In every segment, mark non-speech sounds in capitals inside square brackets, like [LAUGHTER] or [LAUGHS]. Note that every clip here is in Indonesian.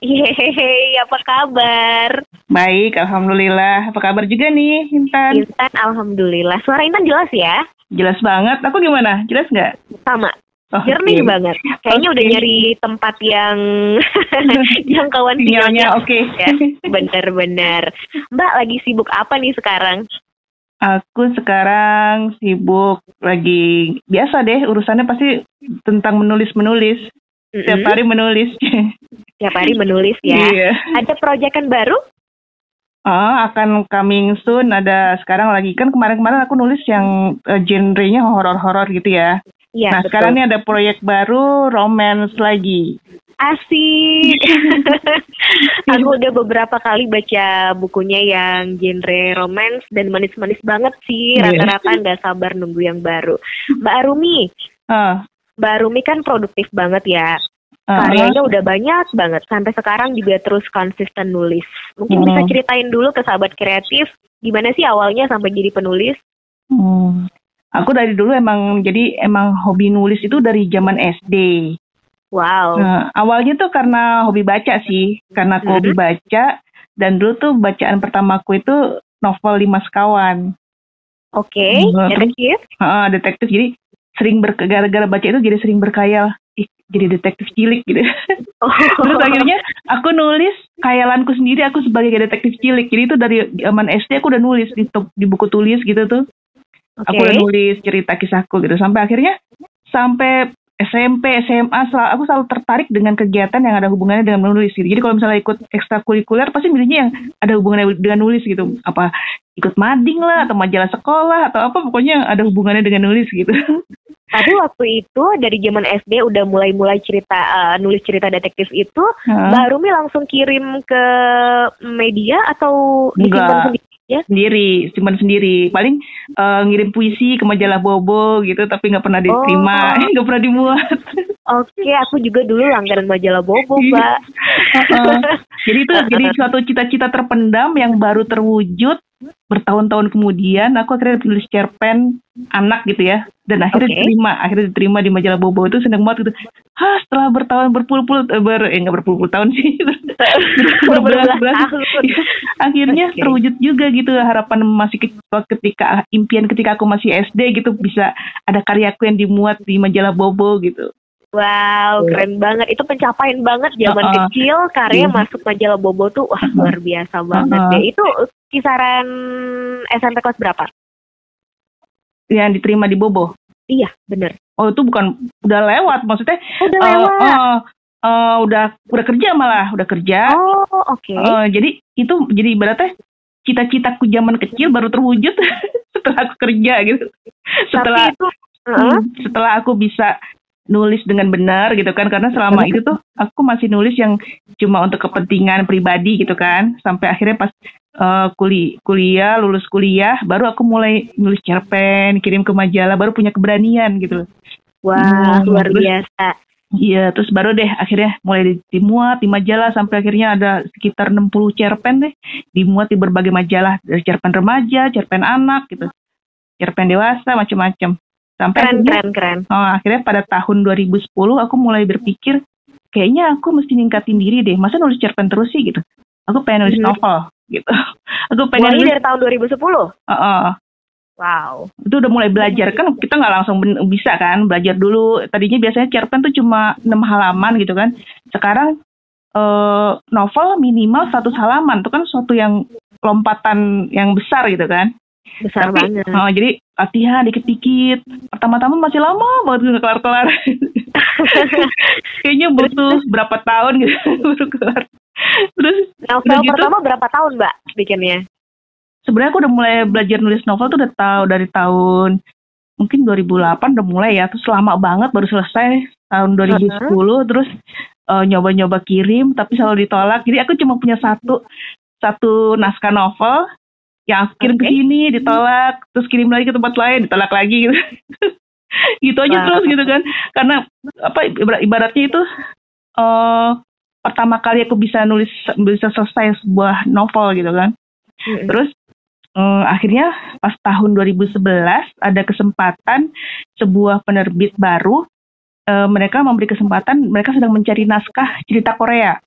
Yeay, apa kabar? Baik, Alhamdulillah. Apa kabar juga nih, Intan? Intan, Alhamdulillah. Suara Intan jelas ya? Jelas banget. Aku gimana? Jelas nggak? Sama. Oh, Jernih oke. banget. Kayaknya udah Oke. nyari tempat yang [LAUGHS] jangkauan Sinyalnya sinyalnya. oke. Ya, bener-bener. Mbak lagi sibuk apa nih sekarang? Aku sekarang sibuk lagi biasa deh urusannya pasti tentang menulis-menulis. Setiap hari menulis. [LAUGHS] Tiap hari menulis ya. Iya. Ada proyekan baru? Ah, akan coming soon ada sekarang lagi kan kemarin-kemarin aku nulis yang eh, genrenya horor-horor gitu ya. Iya, nah, betul. sekarang ini ada proyek baru romance lagi. Asik. [LAUGHS] Aku udah beberapa kali baca bukunya yang genre romance dan manis-manis banget sih. Iya. Rata-rata nggak sabar nunggu yang baru. Mbak Arumi, Ah, Mbak Arumi kan produktif banget ya. Karyanya udah banyak banget. Sampai sekarang juga terus konsisten nulis. Mungkin Hmm. bisa ceritain dulu ke sahabat kreatif. Gimana sih awalnya sampai jadi penulis? Hmm. Aku dari dulu emang jadi emang hobi nulis itu dari zaman SD. Wow. Nah, awalnya tuh karena hobi baca sih, karena aku Mhm. hobi baca dan dulu tuh bacaan pertamaku itu novel Lima Sekawan. Oke, Hmm, detektif. Ah, detektif jadi sering gara-gara baca itu jadi sering berkhayal ih jadi detektif cilik gitu. Oh. [LAUGHS] Terus akhirnya aku nulis khayalanku sendiri aku sebagai detektif cilik. Jadi itu dari zaman SD aku udah nulis di, di buku tulis gitu tuh. Oke. Aku udah nulis cerita kisahku gitu sampai akhirnya sampai SMP, SMA sel- aku selalu tertarik dengan kegiatan yang ada hubungannya dengan menulis gitu. Jadi kalau misalnya ikut ekstrakurikuler pasti milihnya yang ada hubungannya dengan nulis gitu. Apa ikut mading lah atau majalah sekolah atau apa pokoknya yang ada hubungannya dengan nulis gitu. [LAUGHS] Tapi waktu itu dari zaman SD udah mulai-mulai cerita eh, nulis cerita detektif itu, Hah? Mbak Rumi langsung kirim ke media atau disimpan sendiri ya? sendiri, simpan sendiri. Paling eh, ngirim puisi ke majalah Bobo gitu, tapi nggak pernah diterima, Oh. [LAUGHS] nggak pernah dimuat. Oke, aku juga dulu langganan majalah Bobo, Iya. Mbak. Heeh. jadi itu [LAUGHS] jadi suatu cita-cita terpendam yang baru terwujud bertahun-tahun kemudian. Aku akhirnya tulis cerpen anak gitu ya, dan akhirnya Oke. diterima, akhirnya diterima di majalah Bobo itu seneng banget gitu. Hah, setelah bertahun berpuluh-puluh eh, ber eh nggak berpuluh-puluh tahun sih, [LAUGHS] Berbelas berbelas-belas tahun. [LAUGHS] akhirnya Oke. terwujud juga gitu harapan masih ke- ketika impian ketika aku masih SD gitu bisa ada karyaku yang dimuat di majalah Bobo gitu. Wow, keren banget. Itu pencapaian banget zaman Heeh. kecil, karya Iya. masuk majalah Bobo tuh wah luar biasa banget deh. Itu kisaran SMP kelas berapa? Yang diterima di Bobo. Iya, bener. Oh itu bukan udah lewat maksudnya Udah eh, lewat. eh, eh, udah udah kerja malah udah kerja. Oh, oke. Eh, jadi itu jadi ibaratnya cita-citaku zaman kecil baru terwujud [LAUGHS] setelah aku kerja gitu. Setelah Tapi itu Heeh. Hmm, setelah aku bisa nulis dengan benar gitu kan. Karena selama itu tuh aku masih nulis yang cuma untuk kepentingan pribadi gitu kan. Sampai akhirnya pas eh, kuli kuliah lulus kuliah baru aku mulai nulis cerpen kirim ke majalah baru punya keberanian gitu. Wah, Hmm, luar terus- biasa. iya terus baru deh akhirnya mulai di- dimuat di majalah sampai akhirnya ada sekitar 60 cerpen deh dimuat di berbagai majalah. Dari cerpen remaja cerpen anak gitu cerpen dewasa macam-macam sampai Keren, akhirnya keren, keren. Oh, akhirnya pada tahun 2010 aku mulai berpikir kayaknya aku mesti ningkatin diri deh. Masa nulis cerpen terus sih gitu. Aku pengen nulis Mhm. novel gitu. [LAUGHS] Aku pengen Mulai nulis. dari tahun 2010. Heeh. Wow. itu udah mulai belajar kan kita nggak langsung bisa kan belajar dulu. Tadinya biasanya cerpen tuh cuma 6 halaman gitu kan. Sekarang eh, novel minimal 100 halaman. Itu kan suatu yang lompatan yang besar gitu kan. Besar Tapi, banget. oh, jadi latihan dikit-dikit. Pertama-tama masih lama banget nggak kelar-kelar. [LAUGHS] Kayaknya butuh berapa tahun gitu [LAUGHS] baru kelar. Terus Novel gitu- pertama berapa tahun, Mbak, bikinnya? sebenarnya aku udah mulai belajar nulis novel tuh udah tahu dari tahun mungkin 2008 udah mulai ya. Terus lama banget baru selesai tahun 2010 terus eh, nyoba-nyoba kirim tapi selalu ditolak. Jadi aku cuma punya satu satu naskah novel yang aku kirim ke sini ditolak, terus kirim lagi ke tempat lain ditolak lagi gitu. [LAUGHS] gitu aja Wah. terus gitu kan. Karena apa ibarat- ibaratnya itu eh pertama kali aku bisa nulis bisa selesai sebuah novel gitu kan. Terus eh, akhirnya pas tahun 2011 ada kesempatan sebuah penerbit baru eh, mereka memberi kesempatan mereka sedang mencari naskah cerita Korea.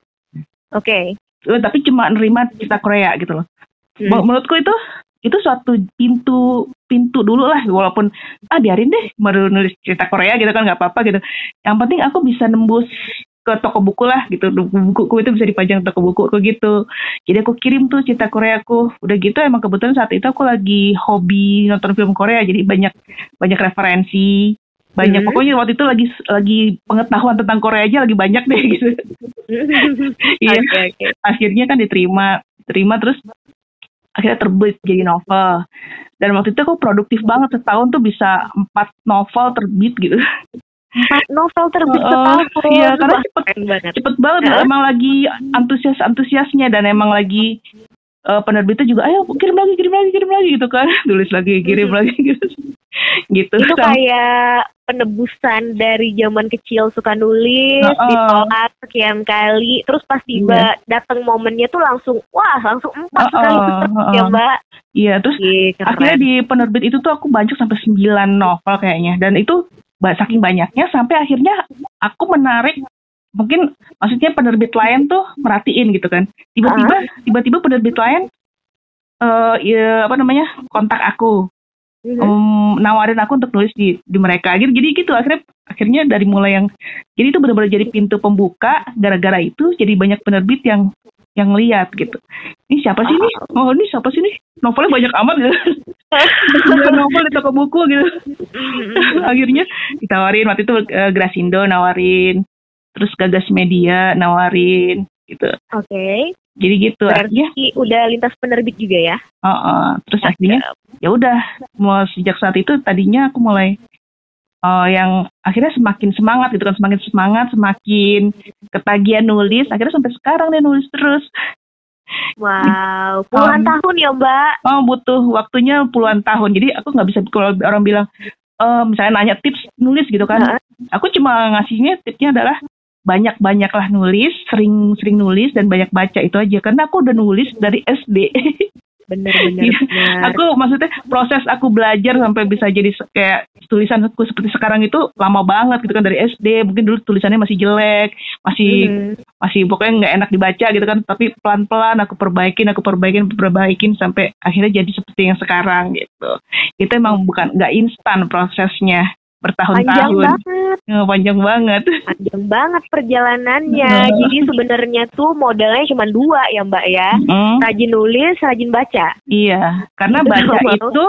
Oke. Eh, Tapi cuma nerima cerita Korea gitu loh. Hmm. Menur- Menurutku itu itu suatu pintu pintu dulu lah walaupun ah biarin deh baru nulis cerita Korea gitu kan nggak apa-apa gitu. Yang penting aku bisa nembus ke toko buku lah gitu bukuku itu bisa dipajang di toko buku aku gitu jadi aku kirim tuh cerita Korea aku udah gitu emang kebetulan saat itu aku lagi hobi nonton film Korea jadi banyak banyak referensi banyak Hmm. pokoknya waktu itu lagi lagi pengetahuan tentang Korea aja lagi banyak deh gitu [LAUGHS] Iya. Oke oke. akhirnya kan diterima terima terus akhirnya terbit jadi novel dan waktu itu aku produktif banget setahun tuh bisa empat novel terbit gitu Empat novel terbit Heeh, setahun. iya, karena cepet. banget. cepet banget Heeh. emang lagi antusias antusiasnya dan emang lagi eh, penerbitnya juga ayo kirim lagi kirim lagi kirim lagi gitu kan [LAUGHS] tulis lagi kirim lagi gitu gitu Itu kayak penebusan dari zaman kecil suka nulis, Heeh. ditolak sekian kali, terus pas tiba datang momennya tuh langsung, wah langsung empat Heeh, kali terbit ya heeh. mbak. iya terus keren. akhirnya di penerbit itu tuh aku baca sampai 9 novel kayaknya dan itu saking banyaknya sampai akhirnya aku menarik mungkin maksudnya penerbit lain tuh merhatiin gitu kan tiba-tiba tiba-tiba penerbit lain eh ya, apa namanya kontak aku Em, nawarin aku untuk nulis di di mereka. Gitu jadi gitu akhirnya akhirnya dari mulai yang jadi itu benar-benar jadi pintu pembuka. Gara-gara itu jadi banyak penerbit yang yang lihat gitu. Ini siapa sih nih oh ini siapa sih nih novelnya banyak amat gitu. Novel di toko buku gitu. [LAUGHS] Akhirnya ditawarin waktu itu eh, Grasindo nawarin terus Gagas Media nawarin gitu. Oke, jadi gitu berarti udah lintas penerbit juga ya? uh, uh, terus akhirnya ya udah mulai sejak saat itu tadinya aku mulai uh, yang akhirnya semakin semangat gitu kan semakin semangat semakin ketagihan nulis akhirnya sampai sekarang nih nulis terus Wow, [LAUGHS] puluhan Um, tahun ya mbak? oh butuh waktunya puluhan tahun jadi aku nggak bisa kalau orang bilang eh, misalnya nanya tips nulis gitu kan Heeh. aku cuma ngasihnya tipsnya adalah banyak banyaklah nulis sering sering nulis dan banyak baca itu aja karena aku udah nulis dari SD [LAUGHS] Bener bener Iya. bener. aku maksudnya proses aku belajar sampai bisa jadi kayak tulisan aku seperti sekarang itu lama banget gitu kan dari SD mungkin dulu tulisannya masih jelek masih Mhm. masih pokoknya nggak enak dibaca gitu kan tapi pelan pelan aku perbaikin aku perbaikin perbaikin sampai akhirnya jadi seperti yang sekarang gitu itu emang bukan nggak instan prosesnya Panjang bertahun-tahun banget, Eh, panjang banget panjang banget perjalanannya. Heeh. Jadi sebenarnya tuh modalnya cuma dua ya mbak ya. Mm, Rajin nulis, rajin baca. iya karena baca itu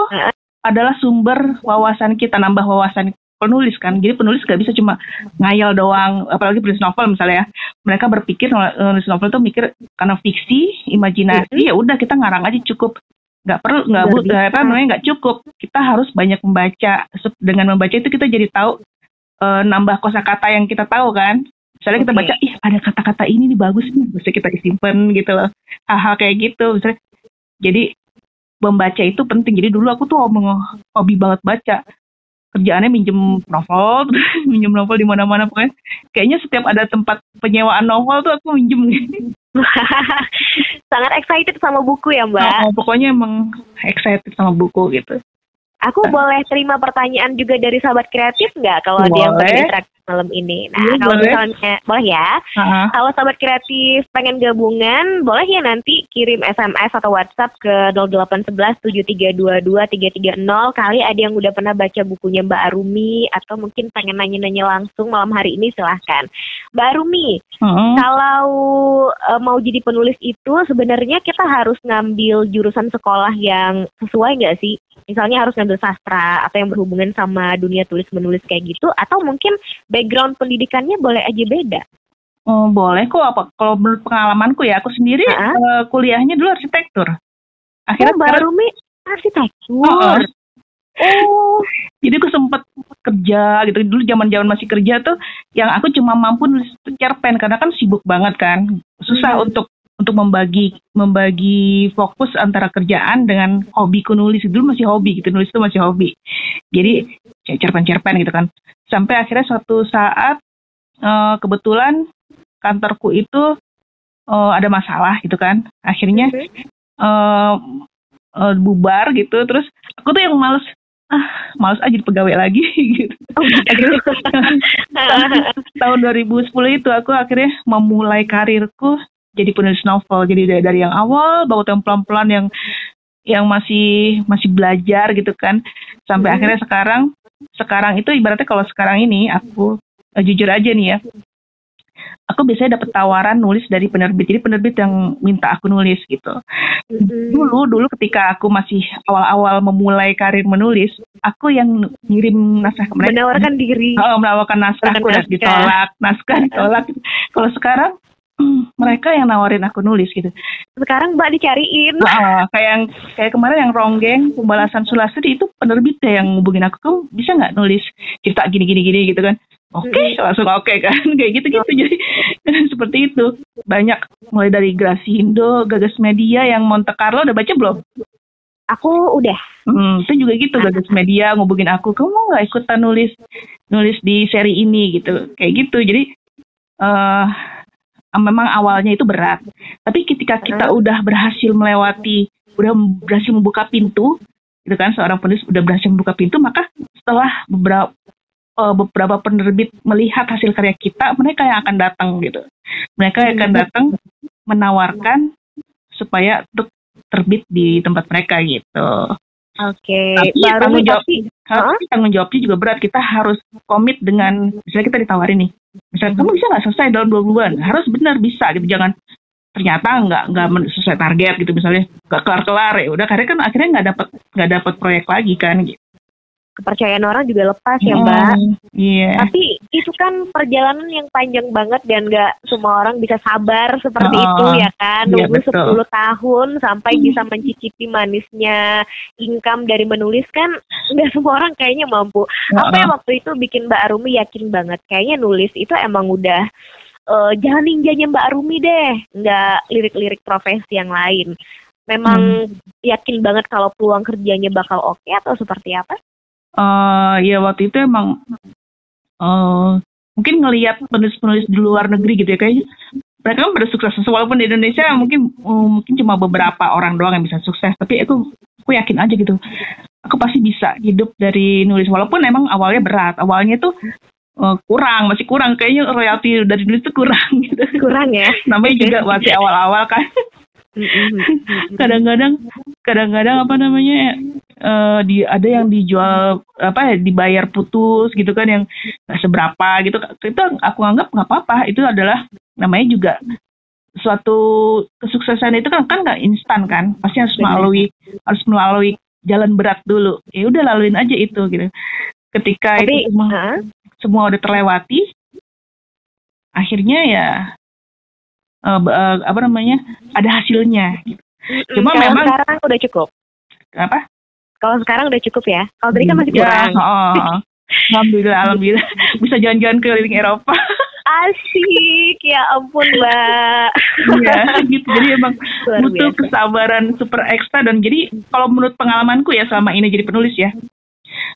adalah sumber wawasan kita nambah wawasan penulis kan jadi penulis gak bisa cuma ngayal doang apalagi penulis novel misalnya ya. mereka berpikir nul- nulis novel itu mikir karena fiksi imajinasi ya udah kita ngarang aja cukup nggak perlu nggak bu- apa namanya nggak cukup. Kita harus banyak membaca. Dengan membaca itu kita jadi tahu eh, nambah kosakata yang kita tahu kan. Misalnya kita Oke. baca ih ada kata-kata ini nih bagus nih. Bisa kita simpen gitu loh. Hal-hal kayak gitu. Misalnya jadi membaca itu penting. Jadi dulu aku tuh hobi, hobi banget baca. Kerjaannya minjem novel [LAUGHS] minjem novel di mana-mana pokoknya. Kayaknya setiap ada tempat penyewaan novel tuh aku minjem [LAUGHS] [LAUGHS] Sangat excited sama buku ya mbak. Oh, pokoknya emang excited sama buku gitu Aku boleh terima pertanyaan juga dari sahabat kreatif nggak kalau ada yang Boleh. pengen interaksi malam ini? Nah, Iya, kalau boleh. misalnya boleh ya. Ah, Kalau sahabat kreatif pengen gabungan, boleh ya nanti kirim SMS atau WhatsApp ke 0811 7322 330 kali ada yang udah pernah baca bukunya Mbak Arumi atau mungkin pengen nanya-nanya langsung malam hari ini silahkan. Mbak Arumi, mm, kalau eh, mau jadi penulis itu sebenarnya kita harus ngambil jurusan sekolah yang sesuai nggak sih? Misalnya harus ngambil sastra atau yang berhubungan sama dunia tulis menulis kayak gitu atau mungkin background pendidikannya boleh aja beda. oh, boleh kok apa kalau menurut pengalamanku ya aku sendiri Ah. eh, kuliahnya dulu arsitektur akhirnya oh, sekarang- Rumi arsitektur. Oh, oh. Jadi aku sempet kerja gitu. Dulu zaman zaman masih kerja tuh yang aku cuma mampu nulis cerpen. Karena kan sibuk banget kan. Susah Hmm. untuk untuk membagi membagi fokus antara kerjaan dengan hobiku nulis. Dulu masih hobi gitu. Nulis itu masih hobi. Jadi ya cerpen-cerpen gitu kan. Sampai akhirnya suatu saat eh, kebetulan kantorku itu eh, ada masalah gitu kan. Akhirnya Mhm. eh, eh, bubar gitu. Terus aku tuh yang males ah males aja jadi pegawai lagi [LAUGHS] gitu oh gitu. [LAUGHS] tahun 2010 itu aku akhirnya memulai karirku jadi penulis novel. Jadi dari, dari yang awal banget yang pelan-pelan yang yang masih masih belajar gitu kan sampai hmm. akhirnya sekarang sekarang itu ibaratnya kalau sekarang ini aku uh, jujur aja nih ya aku biasanya dapat tawaran nulis dari penerbit. Jadi penerbit yang minta aku nulis gitu. Hmm. dulu dulu ketika aku masih awal-awal memulai karir menulis aku yang ngirim naskah ke mereka. Menawarkan diri. Oh, menawarkan naskah. Aku dan ditolak. Naskah [LAUGHS] ditolak. Kalau sekarang hmm, mereka yang nawarin aku nulis gitu. Sekarang Mbak dicariin. Nah, kayak yang kayak kemarin yang Ronggeng pembalasan Sulasri itu penerbit deh yang ngubungin aku, kamu bisa nggak nulis cerita gini gini gini gitu kan? Oke, okay, langsung oke okay, kan, [LAUGHS] kayak gitu gitu jadi [LAUGHS] seperti itu banyak mulai dari Grasindo, Gagas Media yang Monte Carlo udah baca belum? Aku udah. Hmm, itu juga gitu Gagas Media ngubungin aku, kamu mau nggak ikutan nulis nulis di seri ini gitu, kayak gitu. Jadi uh, memang awalnya itu berat. Tapi ketika kita udah berhasil melewati, udah berhasil membuka pintu, gitu kan seorang penulis udah berhasil membuka pintu, maka setelah beberapa uh, beberapa penerbit melihat hasil karya kita, mereka yang akan datang gitu. Mereka yang akan datang menawarkan supaya untuk terbit di tempat mereka gitu. Oke. Okay. Tapi Baru tanggung jawab, tapi, tanggung jawabnya juga berat. Kita harus komit dengan, misalnya kita ditawarin nih, misalnya kamu bisa nggak selesai dalam dua bulan? Harus benar bisa gitu, jangan ternyata nggak nggak sesuai target gitu misalnya nggak kelar kelar ya udah karena kan akhirnya nggak dapat nggak dapat proyek lagi kan gitu kepercayaan orang juga lepas ya mbak. Iya. Yeah. Tapi itu kan perjalanan yang panjang banget dan gak semua orang bisa sabar seperti oh, itu ya kan. Iya, Nunggu yeah, 10 tahun sampai hmm. bisa mencicipi manisnya income dari menulis kan nggak semua orang kayaknya mampu. Oh, Apa yang waktu itu bikin Mbak Arumi yakin banget kayaknya nulis itu emang udah uh, jangan ninjanya Mbak Arumi deh, nggak lirik-lirik profesi yang lain. Memang hmm. yakin banget kalau peluang kerjanya bakal oke okay, atau seperti apa? Uh, ya waktu itu emang uh, mungkin ngelihat penulis-penulis di luar negeri gitu ya kayaknya mereka kan pada sukses. Walaupun di Indonesia mungkin uh, mungkin cuma beberapa orang doang yang bisa sukses tapi aku aku yakin aja gitu. Aku pasti bisa hidup dari nulis walaupun emang awalnya berat. Awalnya tuh uh, kurang masih kurang. Kayaknya royalti dari nulis tuh kurang [LAUGHS] gitu. Kurang ya? Namanya juga [LAUGHS] masih awal-awal kan. [LAUGHS] Kadang-kadang kadang-kadang apa namanya uh, di ada yang dijual apa ya dibayar putus gitu kan yang seberapa gitu itu aku anggap nggak apa-apa itu adalah namanya juga suatu kesuksesan itu kan kan nggak instan kan pasti harus melalui harus melalui jalan berat dulu ya udah laluin aja itu gitu ketika Tapi, itu semua, uh? semua udah terlewati akhirnya ya uh, uh, apa namanya ada hasilnya gitu. Cuma Kalau memang sekarang udah cukup. Apa? Kalau sekarang udah cukup ya. Kalau tadi kan masih ya, kurang. Ya, oh, oh. Alhamdulillah, [LAUGHS] alhamdulillah bisa jalan-jalan ke keliling Eropa. Asik, ya ampun mbak. Iya, gitu. Jadi emang [LAUGHS] Luar butuh biasa. kesabaran super ekstra dan jadi kalau menurut pengalamanku ya selama ini jadi penulis ya,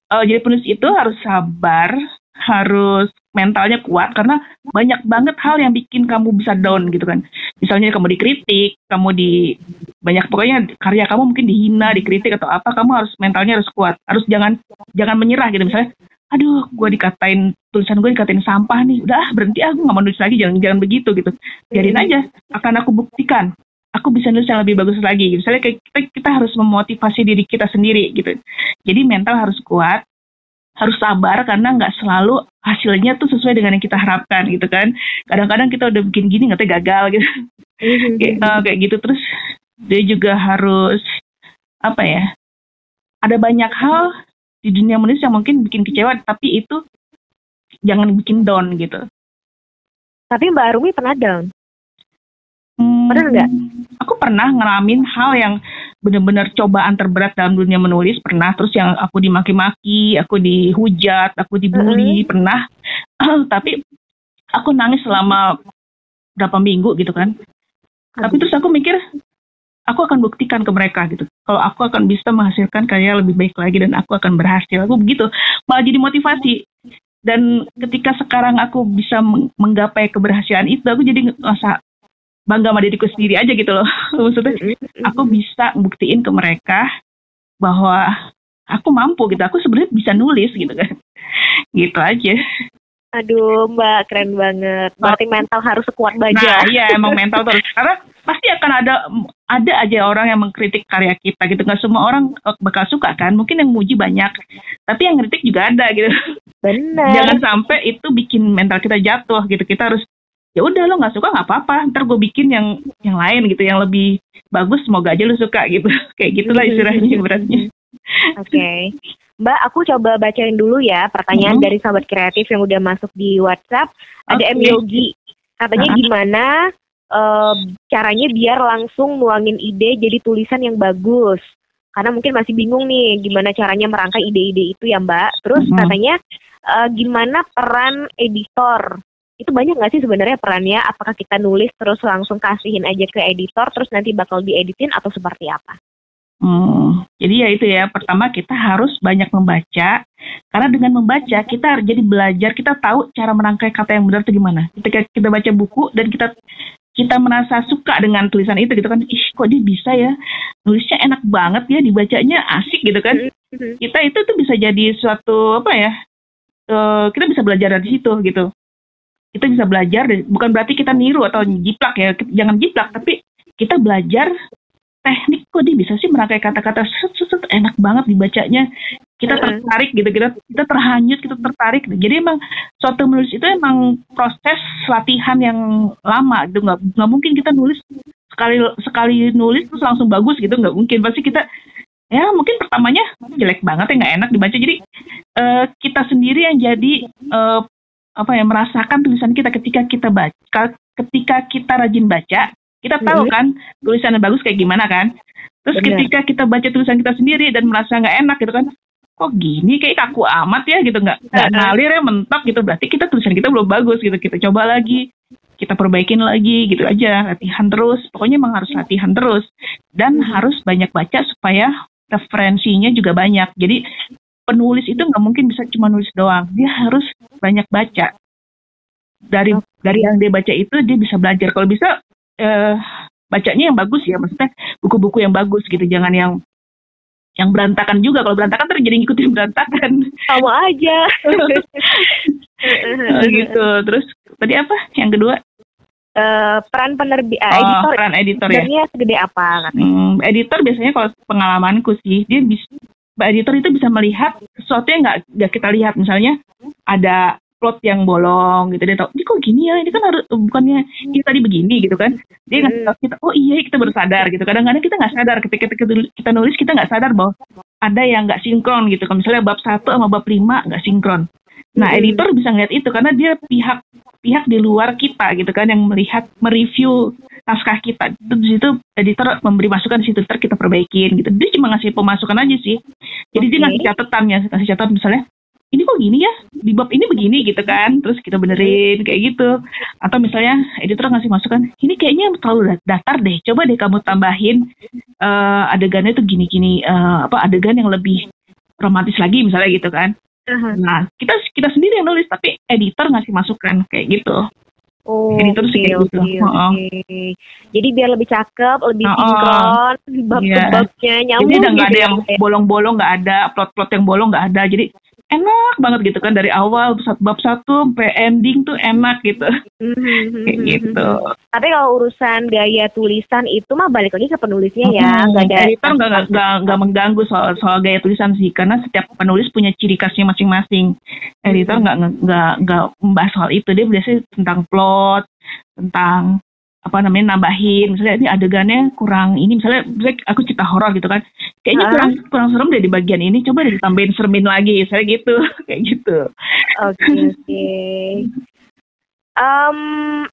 uh, jadi penulis itu harus sabar, harus mentalnya kuat karena banyak banget hal yang bikin kamu bisa down gitu kan. Misalnya kamu dikritik, kamu di banyak pokoknya karya kamu mungkin dihina, dikritik atau apa, kamu harus mentalnya harus kuat. Harus jangan jangan menyerah gitu misalnya. Aduh, gue dikatain tulisan gue dikatain sampah nih. Udah berhenti aku nggak mau nulis lagi, jangan jangan begitu gitu. Biarin aja, akan aku buktikan aku bisa nulis yang lebih bagus lagi. Misalnya kayak kita kita harus memotivasi diri kita sendiri gitu. Jadi mental harus kuat, harus sabar karena nggak selalu hasilnya tuh sesuai dengan yang kita harapkan gitu kan. Kadang-kadang kita udah bikin gini nggak gagal gitu. Mm-hmm. kayak, uh, kayak gitu. Terus dia juga harus apa ya ada banyak hal di dunia menulis yang mungkin bikin kecewa tapi itu jangan bikin down gitu. Tapi Mbak Rumi pernah down? Hmm, pernah nggak? Aku pernah ngalamin hal yang benar-benar cobaan terberat dalam dunia menulis. Pernah terus yang aku dimaki-maki aku dihujat aku dibully uh -huh. pernah. [CLEARS THROAT] Tapi aku nangis selama berapa minggu gitu kan. Tapi terus aku mikir aku akan buktikan ke mereka gitu. Kalau aku akan bisa menghasilkan karya lebih baik lagi dan aku akan berhasil. Aku begitu. Malah jadi motivasi. Dan ketika sekarang aku bisa menggapai keberhasilan itu aku jadi ngerasa bangga sama diriku sendiri aja gitu loh [LAUGHS] maksudnya aku bisa buktiin ke mereka bahwa aku mampu gitu aku sebenarnya bisa nulis gitu kan [LAUGHS] gitu aja Aduh, Mbak, keren banget. Berarti mental harus sekuat baja. Nah, [LAUGHS] iya emang mental terus. Karena pasti akan ada ada aja orang yang mengkritik karya kita gitu. Gak semua orang eh, bakal suka kan. Mungkin yang muji banyak, tapi yang kritik juga ada gitu. Benar. Jangan sampai itu bikin mental kita jatuh gitu. Kita harus ya udah lo nggak suka nggak apa-apa. Ntar gue bikin yang yang lain gitu, yang lebih bagus. Semoga aja lo suka gitu. [LAUGHS] Kayak gitulah istilahnya beratnya. Oke. Okay. Mbak, aku coba bacain dulu ya pertanyaan mm -hmm. dari sahabat kreatif yang udah masuk di WhatsApp. Ada okay. M Yogi. Katanya uh -huh. gimana uh, caranya biar langsung nuangin ide jadi tulisan yang bagus. Karena mungkin masih bingung nih gimana caranya merangkai ide-ide itu ya Mbak. Terus mm -hmm. katanya uh, gimana peran editor itu banyak nggak sih sebenarnya perannya? Apakah kita nulis terus langsung kasihin aja ke editor, terus nanti bakal dieditin atau seperti apa? Hmm, jadi ya itu ya, pertama kita harus banyak membaca, karena dengan membaca kita jadi belajar, kita tahu cara merangkai kata yang benar itu gimana. Ketika kita baca buku dan kita kita merasa suka dengan tulisan itu gitu kan, ih kok dia bisa ya, nulisnya enak banget ya, dibacanya asik gitu kan. Mm-hmm. Kita itu tuh bisa jadi suatu apa ya, uh, kita bisa belajar dari situ gitu. Kita bisa belajar, bukan berarti kita niru atau jiplak ya, jangan jiplak, tapi kita belajar teknik kok dia bisa sih merangkai kata-kata enak banget dibacanya. Kita tertarik gitu kita kita terhanyut kita tertarik. Jadi emang suatu menulis itu emang proses latihan yang lama gitu. Nggak nggak mungkin kita nulis sekali sekali nulis terus langsung bagus gitu. Nggak mungkin. Pasti kita ya mungkin pertamanya jelek banget ya nggak enak dibaca. Jadi uh, kita sendiri yang jadi uh, apa ya merasakan tulisan kita ketika kita baca ketika kita rajin baca kita tahu kan tulisan yang bagus kayak gimana kan. Terus Bener. ketika kita baca tulisan kita sendiri dan merasa nggak enak gitu kan, kok gini kayak kaku amat ya gitu nggak nggak ngalir ya mentok gitu. Berarti kita tulisan kita belum bagus gitu. Kita coba lagi kita perbaikin lagi gitu aja latihan terus. Pokoknya emang harus latihan terus. Dan hmm. harus banyak baca supaya referensinya juga banyak. Jadi penulis itu nggak mungkin bisa cuma nulis doang. Dia harus banyak baca. Dari dari yang dia baca itu dia bisa belajar. Kalau bisa uh, bacanya yang bagus ya maksudnya buku-buku yang bagus gitu. Jangan yang yang berantakan juga. Kalau berantakan terus jadi ngikutin berantakan. Sama aja. [LAUGHS] Oh, gitu. Terus tadi apa? Yang kedua? Uh, peran penerbit uh, oh, editor peran editor ya. Segede apa? Hmm, editor biasanya kalau pengalamanku sih dia bisa editor itu bisa melihat sesuatu yang nggak nggak kita lihat. Misalnya ada plot yang bolong gitu. Dia tahu ini kok gini ya? Ini kan harus bukannya ini tadi begini gitu kan. Dia ngasih tahu kita oh iya kita baru sadar gitu. Kadang-kadang kita nggak sadar. Ketika kita nulis kita nggak sadar bahwa ada yang nggak sinkron gitu kan. Misalnya bab satu sama bab lima nggak sinkron nah editor bisa ngeliat itu karena dia pihak pihak di luar kita gitu kan yang melihat mereview naskah kita. Itu di situ editor memberi masukan di situ ntar kita perbaikin gitu. Dia cuma ngasih pemasukan aja sih. Jadi okay. dia ngasih catatan ya ngasih catatan misalnya ini kok gini ya? Di bab ini begini gitu kan. Terus kita benerin kayak gitu. Atau misalnya editor ngasih masukan ini kayaknya terlalu datar deh. Coba deh kamu tambahin uh, adegannya tuh gini-gini uh, apa adegan yang lebih romantis lagi misalnya gitu kan. Nah kita kita sendiri yang nulis tapi editor ngasih masukan kayak gitu Oh, editor okay, kayak gitu. Okay, oh, okay. Jadi biar lebih cakep, lebih oh, sinkron, bab-babnya yeah. nyambung. Jadi udah nggak gitu ada ya, yang bolong-bolong, nggak ada plot-plot yang bolong, nggak ada. Jadi enak banget gitu kan dari awal bab satu sampai ending tuh enak gitu. Mm-hmm. kayak gitu. Tapi kalau urusan gaya tulisan itu mah balik lagi ke penulisnya ya nggak ada editor nggak nggak nggak [LAUGHS] mengganggu soal soal gaya tulisan sih karena setiap penulis punya ciri khasnya masing-masing. Editor nggak nggak nggak membahas soal itu. Dia biasanya tentang plot tentang apa namanya nambahin. Misalnya ini adegannya kurang ini misalnya, misalnya aku cerita horor gitu kan. Kayaknya kurang kurang serem deh di bagian ini. Coba deh ditambahin seremin lagi saya gitu. [LAUGHS] Kayak gitu. Oke okay, okay. Um,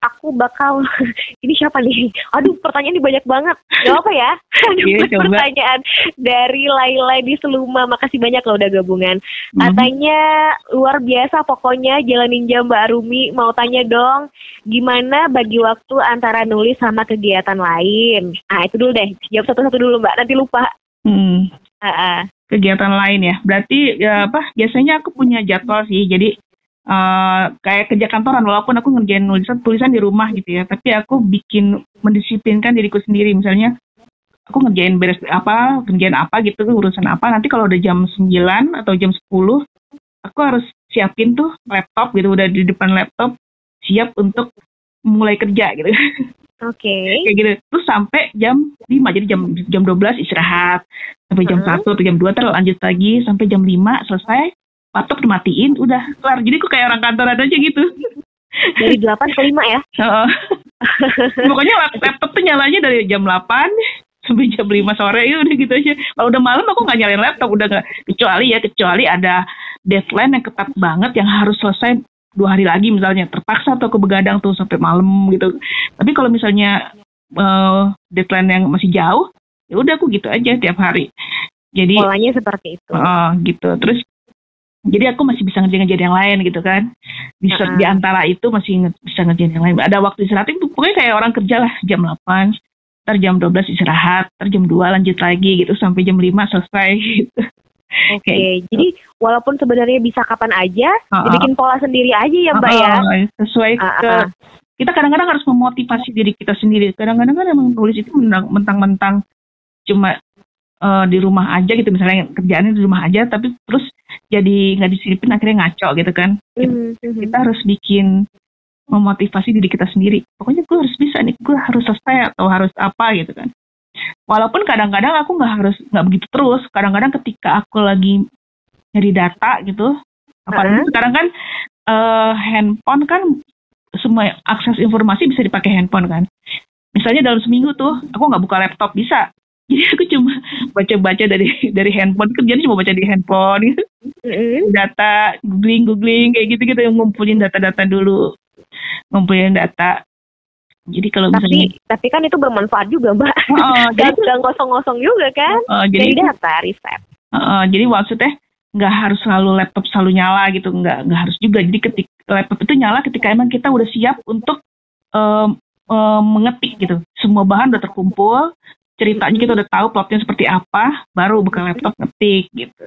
aku bakal [LAUGHS] ini siapa nih? Aduh, pertanyaan ini banyak banget. Gak apa ya? [LAUGHS] Aduh, yeah, pertanyaan dari Laila di Seluma. Makasih banyak loh udah gabungan. Mm-hmm. Katanya luar biasa pokoknya Jalan Ninja Mbak Rumi. Mau tanya dong, gimana bagi waktu antara nulis sama kegiatan lain? Ah, itu dulu deh. Jawab satu-satu dulu Mbak, nanti lupa. Hmm. Uh-uh. Kegiatan lain ya. Berarti ya apa? Biasanya aku punya jadwal sih. Jadi uh, kayak kerja kantoran walaupun aku ngerjain tulisan tulisan di rumah gitu ya. Tapi aku bikin mendisiplinkan diriku sendiri. Misalnya aku ngerjain beres apa, kerjaan apa gitu, urusan apa. Nanti kalau udah jam 9 atau jam 10 aku harus siapin tuh laptop gitu udah di depan laptop siap untuk mulai kerja gitu. Oke. Okay. [LAUGHS] Kayak gitu. Terus sampai jam 5 jadi jam jam 12 istirahat. Sampai jam uh -huh. 1 atau jam 2 terus lanjut lagi sampai jam 5 selesai laptop dimatiin udah kelar. Jadi kok kayak orang kantoran aja gitu. Dari 8 ke 5 ya? [LAUGHS] Uh, Pokoknya laptop tuh nyalanya dari jam 8 sampai jam 5 sore ya udah gitu aja. Kalau udah malam aku nggak nyalain laptop udah nggak kecuali ya kecuali ada deadline yang ketat banget yang harus selesai dua hari lagi misalnya terpaksa atau ke begadang tuh sampai malam gitu. Tapi kalau misalnya uh, deadline yang masih jauh, ya udah aku gitu aja tiap hari. Jadi polanya seperti itu. Uh, gitu. Terus jadi aku masih bisa ngerjain-ngerjain yang lain gitu kan. Bisa uh -huh. di antara itu masih bisa ngerjain yang lain. Ada waktu istirahat itu pokoknya kayak orang kerja lah jam 8, ntar jam 12 istirahat, ntar jam 2 lanjut lagi gitu sampai jam 5 selesai [LAUGHS] gitu. Oke, okay. gitu. jadi walaupun sebenarnya bisa kapan aja, uh -uh. bikin pola sendiri aja ya Mbak uh -uh. ya. Sesuai uh -uh. ke kita kadang-kadang harus memotivasi diri kita sendiri. Kadang-kadang kan emang tulis itu mentang-mentang cuma uh, di rumah aja gitu misalnya kerjaannya di rumah aja tapi terus jadi nggak disiplin akhirnya ngaco gitu kan. Mm -hmm. Kita harus bikin memotivasi diri kita sendiri. Pokoknya gue harus bisa nih, gue harus selesai atau harus apa gitu kan walaupun kadang-kadang aku nggak harus nggak begitu terus kadang-kadang ketika aku lagi nyari data gitu apalagi uh-huh. sekarang kan uh, handphone kan semua akses informasi bisa dipakai handphone kan misalnya dalam seminggu tuh aku nggak buka laptop bisa jadi aku cuma baca-baca dari dari handphone kerjanya cuma baca di handphone gitu. uh-huh. data googling googling kayak gitu gitu yang ngumpulin data-data dulu ngumpulin data jadi kalau tapi, misalnya tapi kan itu bermanfaat juga mbak. Uh, [LAUGHS] jadi nggak ngosong-ngosong juga kan? Uh, jadi dari data riset. Uh, jadi maksudnya nggak harus selalu laptop selalu nyala gitu, nggak nggak harus juga. Jadi ketika laptop itu nyala ketika emang kita udah siap untuk um, um, mengetik gitu. Semua bahan udah terkumpul, ceritanya kita udah tahu plotnya seperti apa, baru buka laptop ngetik gitu.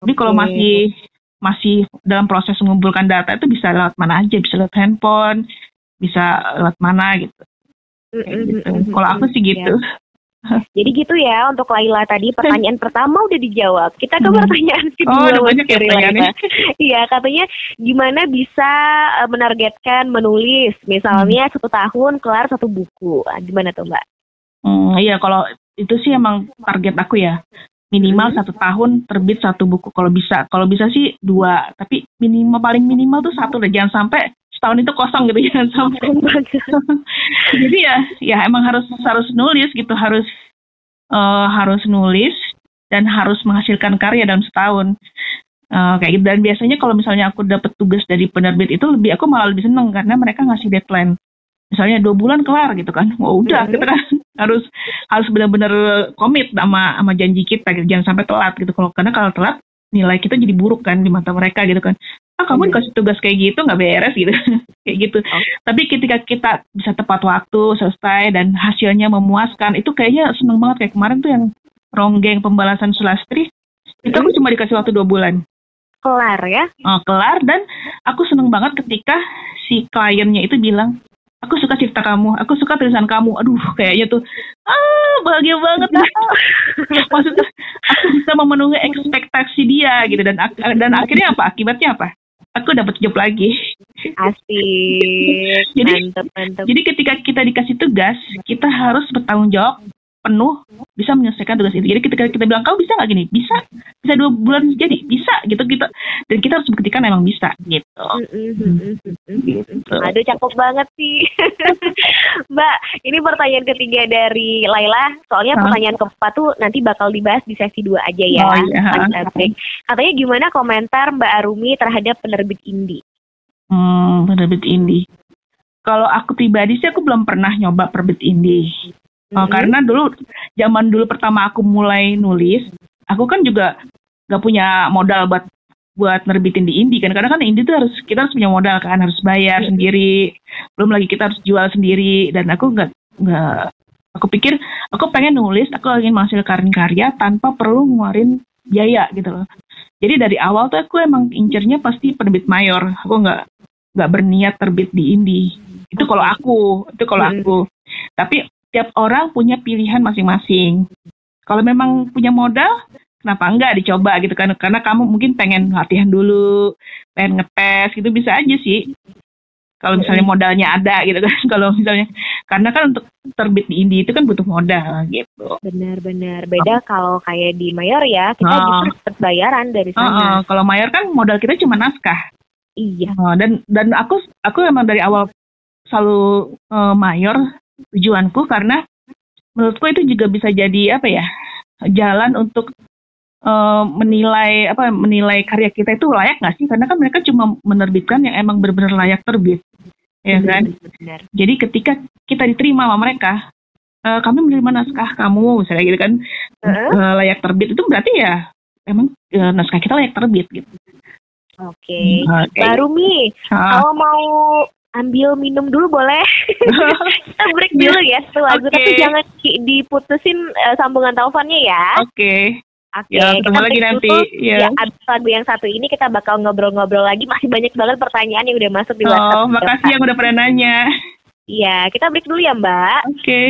Tapi kalau masih masih dalam proses mengumpulkan data itu bisa lewat mana aja, bisa lewat handphone, bisa lewat mana gitu. gitu. Kalau aku sih gitu. Ya. Jadi gitu ya untuk Laila tadi pertanyaan pertama udah dijawab. Kita ke pertanyaan kedua. Oh, banyak ya pertanyaannya. Iya, katanya gimana bisa uh, menargetkan menulis misalnya hmm. satu tahun kelar satu buku. Gimana tuh Mbak? Hmm, iya kalau itu sih emang target aku ya. Minimal satu tahun terbit satu buku. Kalau bisa kalau bisa sih dua. Tapi minimal paling minimal tuh satu deh. Jangan sampai setahun itu kosong gitu. [LAUGHS] Ya sampai. [LAUGHS] Jadi ya ya emang harus harus nulis gitu. Harus uh, harus nulis dan harus menghasilkan karya dalam setahun. Uh, kayak gitu. Dan biasanya kalau misalnya aku dapat tugas dari penerbit itu lebih aku malah lebih seneng karena mereka ngasih deadline misalnya dua bulan kelar gitu kan. Oh udah kita kan harus harus benar-benar komit sama sama janji kita gitu. Jangan sampai telat gitu. Kalau karena kalau telat nilai kita jadi buruk kan di mata mereka gitu kan. Ah kamu iya. dikasih tugas kayak gitu nggak beres gitu. [LAUGHS] Kayak gitu. Oh. tapi ketika kita bisa tepat waktu selesai dan hasilnya memuaskan itu kayaknya seneng banget. Kayak kemarin tuh yang ronggeng pembalasan sulastri itu aku cuma dikasih waktu dua bulan. Kelar ya? Oh, kelar dan aku seneng banget ketika si kliennya itu bilang aku suka cipta kamu, aku suka tulisan kamu. Aduh, kayaknya tuh ah bahagia banget dah. [LAUGHS] Maksudnya aku bisa memenuhi ekspektasi dia gitu dan dan akhirnya apa? Akibatnya apa? aku dapat job lagi. Asik. jadi, mantep, mantep. jadi ketika kita dikasih tugas, kita harus bertanggung jawab penuh bisa menyelesaikan tugas itu. Jadi ketika kita bilang kau bisa nggak gini, bisa, bisa dua bulan jadi, bisa gitu kita dan kita harus buktikan emang bisa gitu. gitu. Aduh cakep banget sih, [LAUGHS] Mbak. Ini pertanyaan ketiga dari Laila. Soalnya huh? pertanyaan keempat tuh nanti bakal dibahas di sesi dua aja ya. Oh, iya. Katanya gimana komentar Mbak Arumi terhadap penerbit indie? Hmm, penerbit indie. Kalau aku pribadi sih aku belum pernah nyoba penerbit indie Mm-hmm. karena dulu zaman dulu pertama aku mulai nulis, aku kan juga gak punya modal buat buat nerbitin di indie kan. Karena kan indie tuh harus kita harus punya modal kan harus bayar mm-hmm. sendiri. Belum lagi kita harus jual sendiri. Dan aku nggak nggak aku pikir aku pengen nulis aku ingin menghasilkan karya tanpa perlu ngeluarin biaya gitu loh. Jadi dari awal tuh aku emang incernya pasti penerbit mayor. Aku nggak nggak berniat terbit di indie itu kalau aku itu kalau aku. Tapi tiap orang punya pilihan masing-masing. Kalau memang punya modal, kenapa enggak dicoba gitu kan karena kamu mungkin pengen latihan dulu pengen ngetes gitu bisa aja sih kalau misalnya modalnya ada gitu kan [LAUGHS] kalau misalnya karena kan untuk terbit di Indi itu kan butuh modal gitu Benar-benar beda kalau kayak di Mayor ya kita Oh. justru dapat bayaran dari sana. kalau mayor kan modal kita cuma naskah Iya. Oh, dan dan aku aku emang dari awal selalu eh, mayor tujuanku karena menurutku itu juga bisa jadi apa ya jalan untuk eh, menilai apa menilai karya kita itu layak nggak sih karena kan mereka cuma menerbitkan yang emang benar-benar layak terbit ya kan Benar. jadi ketika kita diterima sama mereka eh, kami menerima naskah kamu misalnya gitu kan Heeh. eh, layak terbit itu berarti ya emang eh, naskah kita layak terbit gitu Oke. Oke. Baru Mi, Ah. kalau mau ambil minum dulu boleh. [LAUGHS] Kita break dulu ya satu lagu, Oke. tapi jangan di- diputusin eh, sambungan teleponnya ya. Oke. Oke, Ya, ketemu kita lagi nanti. dulu. Ya. Ya, abis lagu yang satu ini kita bakal ngobrol-ngobrol lagi. Masih banyak banget pertanyaan yang udah masuk di Oh, WhatsApp. makasih yang udah pernah nanya. Iya, kita break dulu ya Mbak. Oke.